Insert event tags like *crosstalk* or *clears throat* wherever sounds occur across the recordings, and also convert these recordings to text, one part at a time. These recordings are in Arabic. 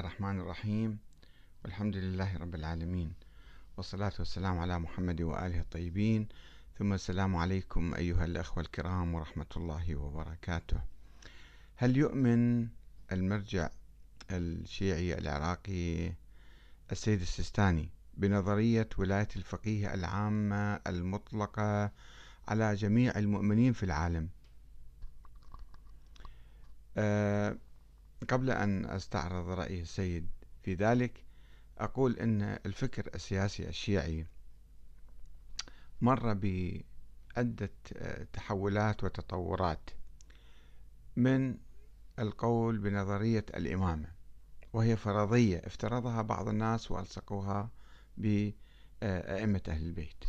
الرحمن الرحيم. والحمد لله رب العالمين. والصلاة والسلام على محمد وآله الطيبين. ثم السلام عليكم أيها الأخوة الكرام ورحمة الله وبركاته. هل يؤمن المرجع الشيعي العراقي السيد السيستاني بنظرية ولاية الفقيه العامة المطلقة على جميع المؤمنين في العالم؟ أه قبل أن أستعرض رأي السيد في ذلك أقول أن الفكر السياسي الشيعي مر بعدة تحولات وتطورات من القول بنظرية الإمامة وهي فرضية افترضها بعض الناس وألصقوها بأئمة أهل البيت.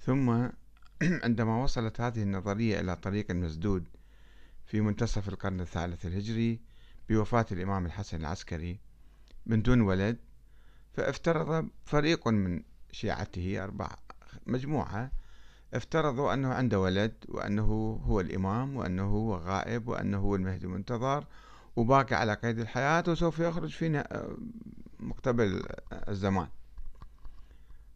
ثم *clears throat* عندما وصلت هذه النظرية إلى طريق مسدود في منتصف القرن الثالث الهجري بوفاة الإمام الحسن العسكري من دون ولد فافترض فريق من شيعته أربع مجموعة افترضوا أنه عنده ولد وأنه هو الإمام وأنه هو غائب وأنه هو المهدي المنتظر وباقي على قيد الحياة وسوف يخرج في مقتبل الزمان.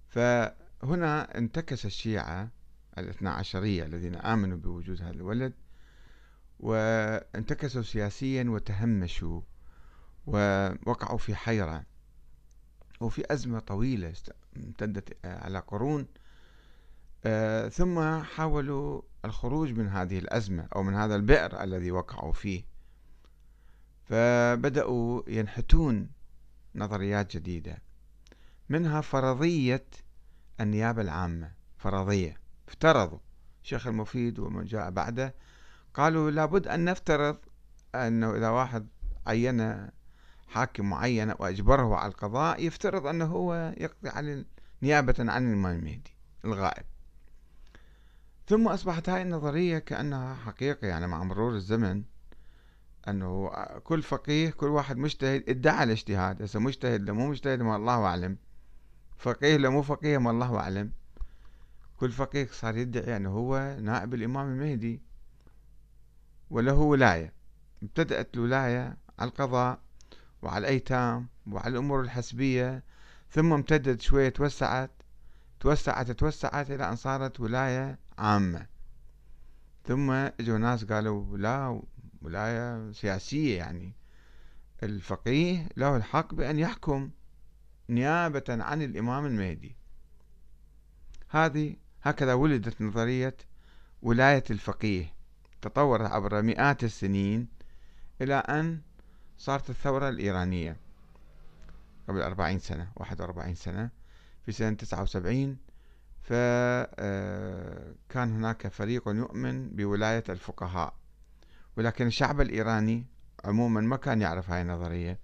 فهنا انتكس الشيعة الاثنى عشرية الذين آمنوا بوجود هذا الولد وانتكسوا سياسيا وتهمشوا ووقعوا في حيرة وفي أزمة طويلة امتدت على قرون. آه، ثم حاولوا الخروج من هذه الأزمة أو من هذا البئر الذي وقعوا فيه. فبدأوا ينحتون نظريات جديدة منها فرضية النيابة العامة فرضية. افترضوا شيخ المفيد ومن جاء بعده قالوا لابد أن نفترض أنه إذا واحد عين حاكم معين وأجبره على القضاء يفترض أنه هو يقضي عن نيابة عن الإمام المهدي الغائب. ثم أصبحت هاي النظرية كأنها حقيقة يعني مع مرور الزمن أنه كل فقيه كل واحد مجتهد ادعى الاجتهاد. هسه مجتهد لو مو مجتهد ما الله أعلم. فقيه لو مو فقيه ما الله أعلم. كل فقيه صار يدعي أنه هو نائب الإمام المهدي. وله ولاية. ابتدأت الولاية على القضاء وعلى الأيتام وعلى الأمور الحسبية ثم امتدت شوية توسعت توسعت توسعت إلى أن صارت ولاية عامة. ثم إجوا ناس قالوا لا ولاية سياسية يعني. الفقيه له الحق بأن يحكم نيابة عن الإمام المهدي. هذه هكذا ولدت نظرية ولاية الفقيه. تطورت عبر مئات السنين إلى أن صارت الثورة الإيرانية قبل أربعين سنة واحد وأربعين سنة. في سنة تسعة وسبعين فكان آه، هناك فريق يؤمن بولاية الفقهاء. ولكن الشعب الإيراني عموما ما كان يعرف هاي النظرية.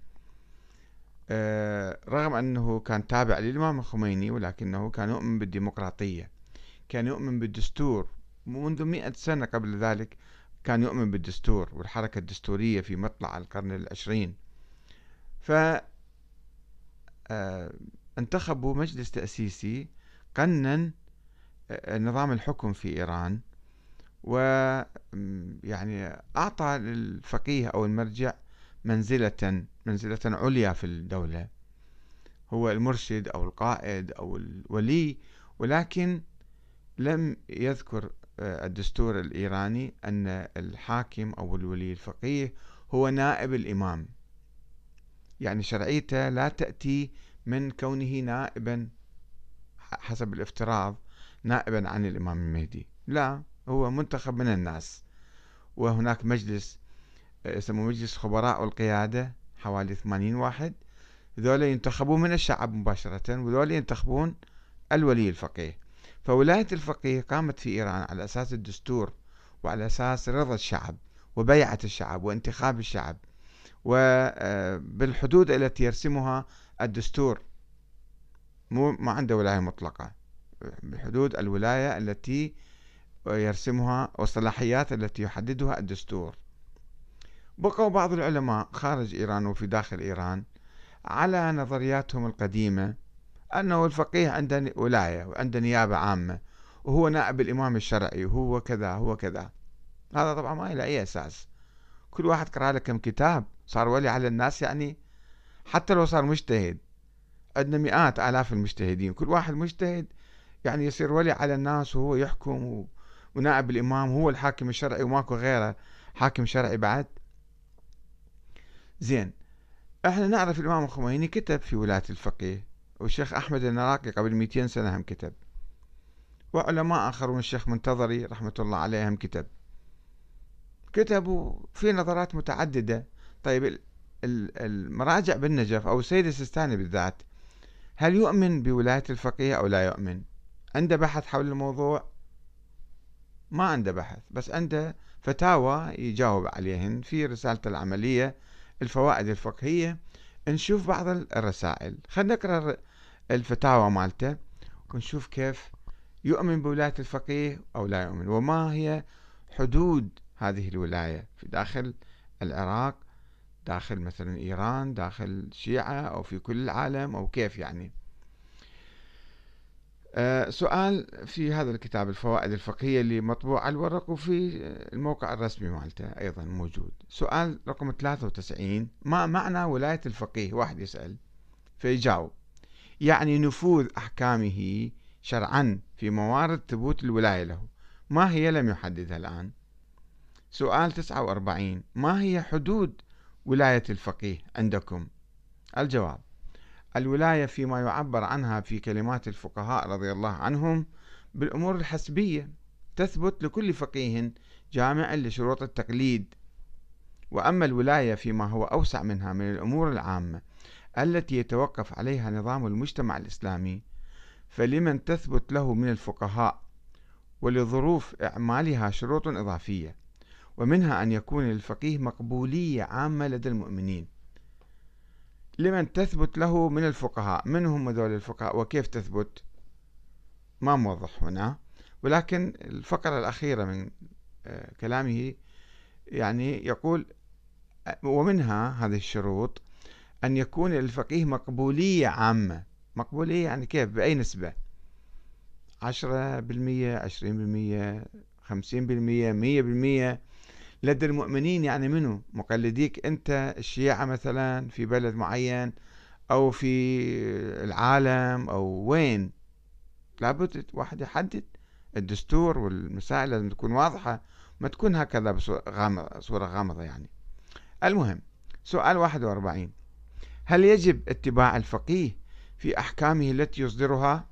آه، رغم أنه كان تابع للإمام الخميني ولكنه كان يؤمن بالديمقراطية كان يؤمن بالدستور منذ مئة سنة قبل ذلك كان يؤمن بالدستور والحركة الدستورية في مطلع القرن العشرين. ف آه، انتخبوا مجلس تأسيسي قنن آه، نظام الحكم في إيران و يعني أعطى للفقيه أو المرجع منزلة منزلة عليا في الدولة. هو المرشد أو القائد أو الولي ولكن لم يذكر الدستور الإيراني أن الحاكم أو الولي الفقيه هو نائب الإمام. يعني شرعيته لا تأتي من كونه نائبا حسب الافتراض نائبا عن الإمام المهدي. لا هو منتخب من الناس. وهناك مجلس آه، يسموه مجلس خبراء القيادة حوالي 80 واحد. ذولا ينتخبون من الشعب مباشرة وذولا ينتخبون الولي الفقيه. فولاية الفقيه قامت في إيران على أساس الدستور وعلى أساس رضا الشعب وبيعة الشعب وانتخاب الشعب وبالحدود التي يرسمها الدستور. مو ما عنده ولاية مطلقة. بحدود الولاية التي يرسمها والصلاحيات التي يحددها الدستور. بقوا بعض العلماء خارج إيران وفي داخل إيران على نظرياتهم القديمة أنه الفقيه عنده ولاية وعنده نيابة عامة وهو نائب الإمام الشرعي وهو كذا هو كذا. هذا طبعا ما له أي أساس. كل واحد قرأ له كم كتاب صار ولي على الناس يعني حتى لو صار مجتهد. عندنا مئات آلاف المجتهدين كل واحد مجتهد يعني يصير ولي على الناس وهو يحكم ونائب الإمام هو الحاكم الشرعي وماكو غيره حاكم شرعي بعد. زين إحنا نعرف الإمام الخميني كتب في ولاية الفقيه. والشيخ أحمد النراقي قبل 200 سنة هم كتب. وعلماء آخرون الشيخ منتظري رحمة الله عليه هم كتب. كتبوا في نظرات متعددة. طيب المراجع بالنجف أو السيد السيستاني بالذات هل يؤمن بولاية الفقيه أو لا يؤمن؟ عنده بحث حول الموضوع؟ ما عنده بحث بس عنده فتاوى يجاوب عليهن في رسالته العملية الفوائد الفقهية. نشوف بعض الرسائل. خلينا نقرأ الفتاوى مالته. ونشوف كيف يؤمن بولاية الفقيه أو لا يؤمن. وما هي حدود هذه الولاية؟ في داخل العراق داخل مثلا إيران داخل الشيعة أو في كل العالم أو كيف يعني؟ أه سؤال في هذا الكتاب الفوائد الفقهية اللي مطبوع على الورق وفي الموقع الرسمي مالته أيضا موجود. سؤال رقم 93 ما معنى ولاية الفقيه؟ واحد يسأل فيجاوب. يعني نفوذ أحكامه شرعا في موارد ثبوت الولاية له. ما هي لم يحددها الآن؟ سؤال 49 ما هي حدود ولاية الفقيه عندكم؟ الجواب الولاية فيما يعبر عنها في كلمات الفقهاء رضي الله عنهم بالأمور الحسبية تثبت لكل فقيه جامع لشروط التقليد. وأما الولاية فيما هو أوسع منها من الأمور العامة التي يتوقف عليها نظام المجتمع الإسلامي فلمن تثبت له من الفقهاء ولظروف إعمالها شروط إضافية ومنها أن يكون للفقيه مقبولية عامة لدى المؤمنين. لمن تثبت له من الفقهاء من هم هذول الفقهاء وكيف تثبت؟ ما موضح هنا ولكن الفقرة الأخيرة من آه، كلامه يعني يقول ومنها هذه الشروط أن يكون للفقيه مقبولية عامة. مقبولية يعني كيف؟ بأي نسبة؟ عشرة بالمية عشرين بالمية خمسين بالمية مية بالمية. لدى المؤمنين يعني منو؟ مقلديك أنت الشيعة مثلا في بلد معين أو في العالم أو وين؟ لابد واحد يحدد الدستور والمسائل لازم تكون واضحة. ما تكون هكذا بصورة غامضة يعني. المهم سؤال 41 هل يجب اتباع الفقيه في أحكامه التي يصدرها؟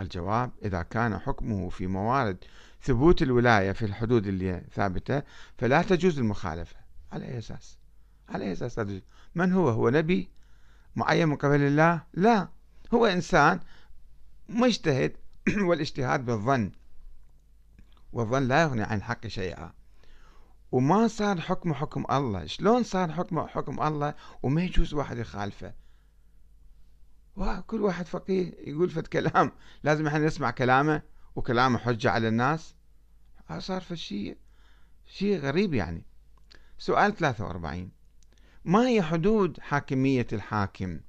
الجواب إذا كان حكمه في موارد ثبوت الولاية في الحدود اللي ثابتة فلا تجوز المخالفة. على أي أساس؟ على أي أساس تجوز؟ من هو؟ هو نبي معين من قبل الله؟ لا. هو إنسان مجتهد *clears throat* والإجتهاد بالظن والظن لا يغني عن الحق شيئا. وما صار حكم حكم الله. شلون صار حكم حكم الله وما يجوز واحد يخالفه؟ كل واحد فقيه يقول فد كلام. لازم إحنا نسمع كلامه وكلامه حجة على الناس. صار في شيء شيء غريب يعني. سؤال 43 ما هي حدود حاكمية الحاكم؟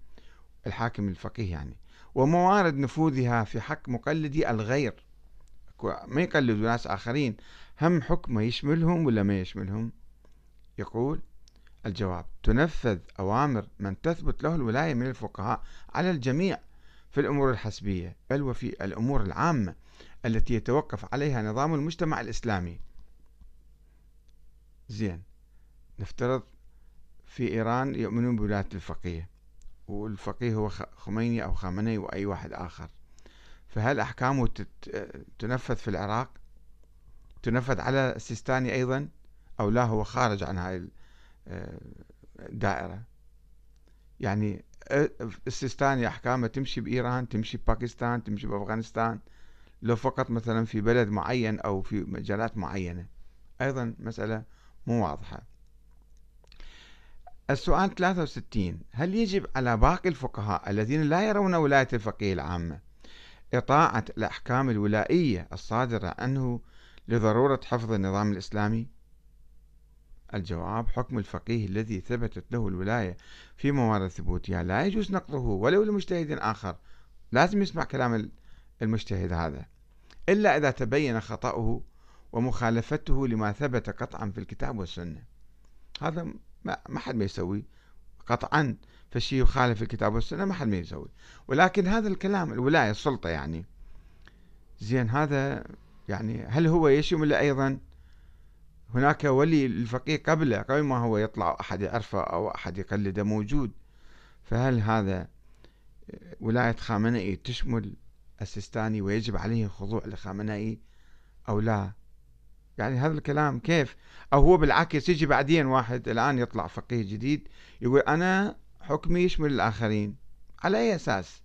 الحاكم الفقيه يعني. وموارد نفوذها في حق مقلدي الغير. ما يقلدوا ناس آخرين. هم حكمه يشملهم ولا ما يشملهم؟ يقول الجواب تنفذ أوامر من تثبت له الولاية من الفقهاء على الجميع في الأمور الحسبية بل وفي الأمور العامة التي يتوقف عليها نظام المجتمع الإسلامي. زين نفترض في إيران يؤمنون بولاية الفقيه والفقيه هو خميني أو خامنئي وأي واحد آخر. فهل أحكامه تنفذ في العراق؟ تنفذ على السيستاني أيضا أو لا هو خارج عن هاي الدائرة يعني السيستاني أحكامه تمشي بإيران تمشي بباكستان تمشي بأفغانستان. لو فقط مثلا في بلد معين أو في مجالات معينة. أيضا مسألة مو واضحة. السؤال 63 هل يجب على باقي الفقهاء الذين لا يرون ولاية الفقيه العامة إطاعة الأحكام الولائية الصادرة عنه لضرورة حفظ النظام الإسلامي؟ الجواب حكم الفقيه الذي ثبتت له الولاية في موارد ثبوتها. لا يجوز نقضه ولو لمجتهد آخر. لازم يسمع كلام المجتهد هذا. إلا إذا تبين خطأه ومخالفته لما ثبت قطعا في الكتاب والسنة. هذا ما حد ما يسوي. قطعا فشي يخالف الكتاب والسنة ما حد ما يسوي. ولكن هذا الكلام الولاية السلطة يعني. زين هذا يعني هل هو يشمل أيضا؟ هناك ولي الفقيه قبله قبل ما هو يطلع أحد يعرفه أو أحد يقلده موجود. فهل هذا ولاية خامنئي تشمل السيستاني ويجب عليه الخضوع لخامنئي أو لا؟ يعني هذا الكلام كيف؟ أو هو بالعكس يجي بعدين واحد الآن يطلع فقيه جديد يقول أنا حكمي يشمل الآخرين. على أي أساس؟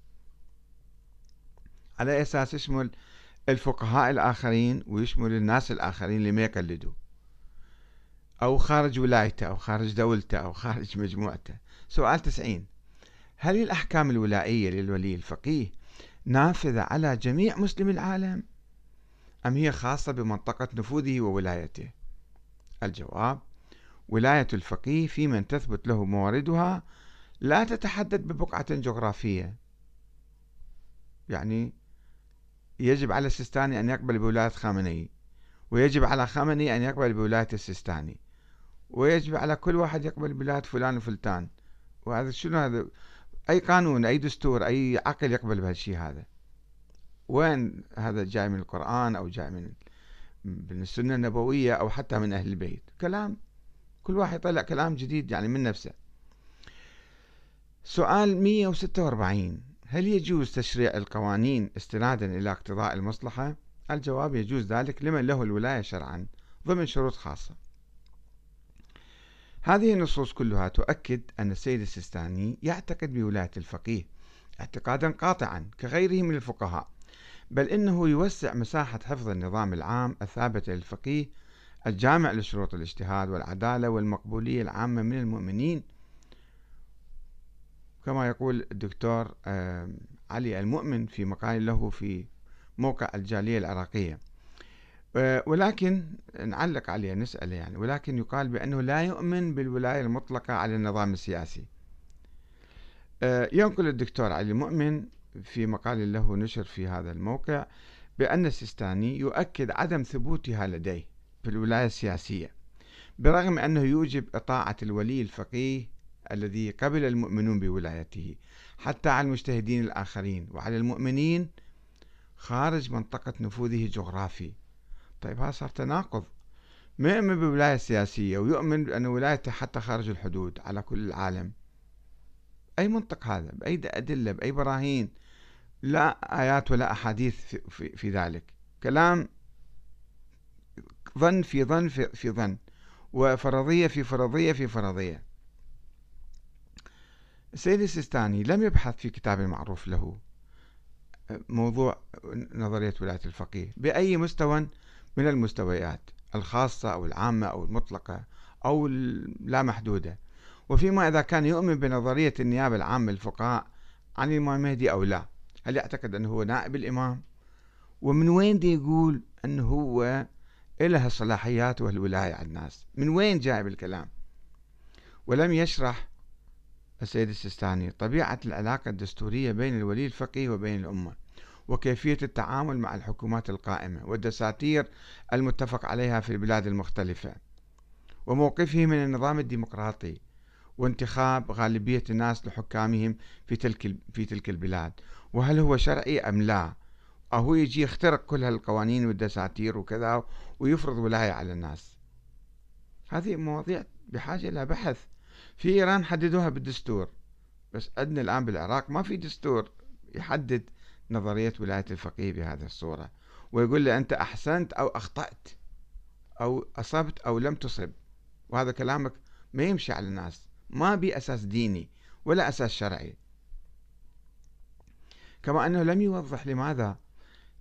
على أي أساس يشمل الفقهاء الآخرين ويشمل الناس الآخرين اللي ما يقلدوا. أو خارج ولايته أو خارج دولته أو خارج مجموعته. سؤال تسعين. هل الأحكام الولائية للولي الفقيه نافذة على جميع مسلمي العالم؟ أم هي خاصة بمنطقة نفوذه وولايته؟ الجواب ولاية الفقيه في من تثبت له مواردها لا تتحدد ببقعة جغرافية. يعني يجب على السيستاني أن يقبل بولاية خامنئي ويجب على خامنئي أن يقبل بولاية السيستاني ويجب على كل واحد يقبل بولاية فلان وفلتان. وهذا شنو هذا؟ أي قانون أي دستور أي عقل يقبل بهالشيء هذا؟ وين هذا جاي من القرآن أو جاي من من السنة النبوية أو حتى من أهل البيت؟ كلام كل واحد يطلع كلام جديد يعني من نفسه. سؤال 146 هل يجوز تشريع القوانين استنادا إلى اقتضاء المصلحة؟ الجواب يجوز ذلك لمن له الولاية شرعا ضمن شروط خاصة هذه النصوص كلها تؤكد أن السيد السيستاني يعتقد بولاية الفقيه اعتقادا قاطعا كغيره من الفقهاء بل إنه يوسع مساحة حفظ النظام العام الثابت للفقيه الجامع لشروط الاجتهاد والعدالة والمقبولية العامة من المؤمنين كما يقول الدكتور علي المؤمن في مقال له في موقع الجالية العراقية. ولكن نعلق عليه نسأله يعني ولكن يقال بأنه لا يؤمن بالولاية المطلقة على النظام السياسي. ينقل الدكتور علي المؤمن في مقال له نشر في هذا الموقع بأن السيستاني يؤكد عدم ثبوتها لديه في الولاية السياسية برغم أنه يوجب إطاعة الولي الفقيه الذي قبل المؤمنون بولايته حتى على المجتهدين الآخرين وعلى المؤمنين خارج منطقة نفوذه الجغرافي. طيب هذا صار تناقض. ما يؤمن بولاية سياسية ويؤمن بأن ولايته حتى خارج الحدود على كل العالم. أي منطق هذا؟ بأي أدلة؟ بأي براهين؟ لا آيات ولا أحاديث في, في, في ذلك. كلام ظن في ظن في, في ظن وفرضية في فرضية في فرضية. السيد السيستاني لم يبحث في كتاب معروف له. موضوع نظرية ولاية الفقيه. بأي مستوى من المستويات الخاصة أو العامة أو المطلقة أو لا محدودة. وفيما إذا كان يؤمن بنظرية النيابة العامة للفقهاء عن الإمام المهدي أو لا هل يعتقد أنه هو نائب الإمام؟ ومن وين دي يقول أنه هو إله الصلاحيات والولاية على الناس؟ من وين جايب الكلام؟ ولم يشرح السيد السيستاني طبيعة العلاقة الدستورية بين الولي الفقيه وبين الأمة وكيفية التعامل مع الحكومات القائمة والدساتير المتفق عليها في البلاد المختلفة وموقفه من النظام الديمقراطي وانتخاب غالبية الناس لحكامهم في تلك في تلك البلاد. وهل هو شرعي أم لا؟ أو يجي يخترق كل هالقوانين والدساتير وكذا ويفرض ولاية على الناس. هذه مواضيع بحاجة إلى بحث. في إيران حددوها بالدستور بس عندنا الآن بالعراق ما في دستور يحدد نظرية ولاية الفقيه بهذه الصورة ويقول له أنت أحسنت أو أخطأت أو أصبت أو لم تصب وهذا كلامك ما يمشي على الناس ما بي أساس ديني ولا أساس شرعي. كما أنه لم يوضح لماذا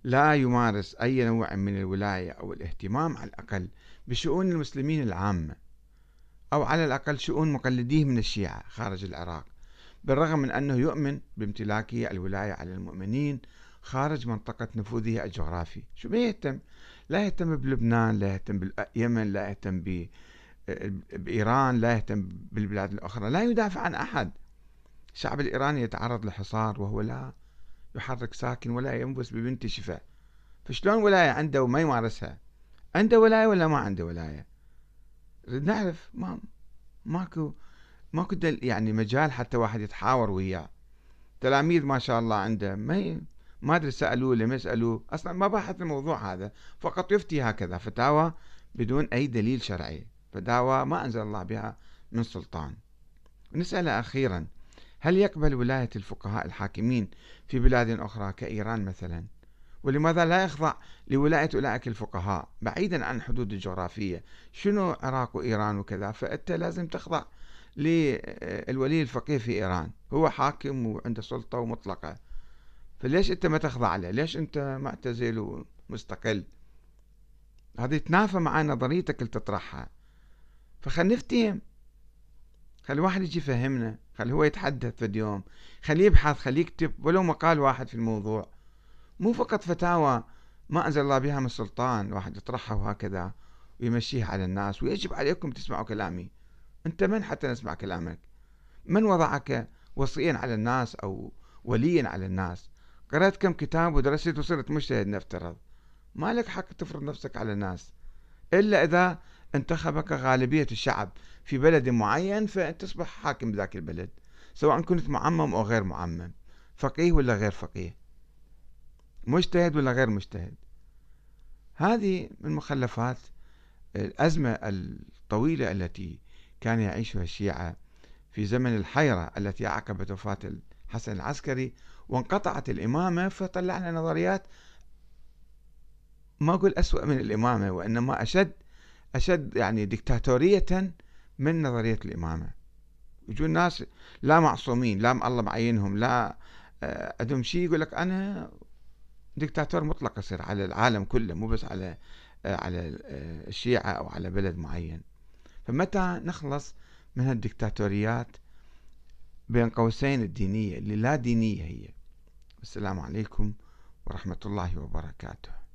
لا يمارس أي نوع من الولاية أو الاهتمام على الأقل بشؤون المسلمين العامة. أو على الأقل شؤون مقلديه من الشيعة خارج العراق بالرغم من أنه يؤمن بامتلاكه الولاية على المؤمنين خارج منطقة نفوذه الجغرافي. شو بيهتم؟ لا يهتم بلبنان لا يهتم باليمن لا يهتم بإيران لا يهتم بالبلاد الأخرى لا يدافع عن أحد. الشعب الإيراني يتعرض لحصار وهو لا يحرك ساكن ولا ينبس ببنت شفاء. فشلون ولاية عنده وما يمارسها؟ عنده ولاية ولا ما عنده ولاية؟ نعرف ما ماكو ماكو يعني مجال حتى واحد يتحاور وياه. تلاميذ ما شاء الله عنده ما ما أدري سألوه لم يسالوه أصلا ما باحث الموضوع هذا فقط يفتي هكذا فتاوى بدون أي دليل شرعي. فتاوى ما أنزل الله بها من سلطان. نسأل أخيرا هل يقبل ولاية الفقهاء الحاكمين في بلاد أخرى كإيران مثلا؟ ولماذا لا يخضع لولاية أولئك الفقهاء؟ بعيدا عن الحدود الجغرافية. شنو عراق وإيران وكذا؟ فأنت لازم تخضع للولي الفقيه في إيران. هو حاكم وعنده سلطة ومطلقة. فليش أنت ما تخضع له؟ ليش أنت معتزل ومستقل؟ هذه تنافى مع نظريتك اللي تطرحها. فخل نفتهم. خلي واحد يجي يفهمنا. خلي هو يتحدث في اليوم. خليه يبحث خليه يكتب. ولو مقال واحد في الموضوع. مو فقط فتاوى ما أنزل الله بها من السلطان واحد يطرحها وهكذا ويمشيها على الناس ويجب عليكم تسمعوا كلامي. أنت من حتى نسمع كلامك؟ من وضعك وصيا على الناس أو وليا على الناس؟ قرأت كم كتاب ودرست وصرت مجتهد نفترض. ما لك حق تفرض نفسك على الناس. إلا إذا انتخبك غالبية الشعب في بلد معين فأنت تصبح حاكم بذاك البلد سواء كنت معمم أو غير معمم. فقيه ولا غير فقيه؟ مجتهد ولا غير مجتهد؟ هذه من مخلفات الأزمة الطويلة التي كان يعيشها الشيعة في زمن الحيرة التي عقبت وفاة الحسن العسكري وانقطعت الإمامة فطلعنا نظريات ما أقول أسوأ من الإمامة وإنما أشد أشد يعني ديكتاتورية من نظرية الإمامة. يجون الناس لا معصومين لا الله معينهم لا آه، عندهم شيء يقول لك أنا دكتاتور مطلق يصير على العالم كله مو بس على آه، على آه، الشيعة أو على بلد معين. فمتى نخلص من هالدكتاتوريات بين قوسين الدينية اللي لا دينية هي؟ السلام عليكم ورحمة الله وبركاته.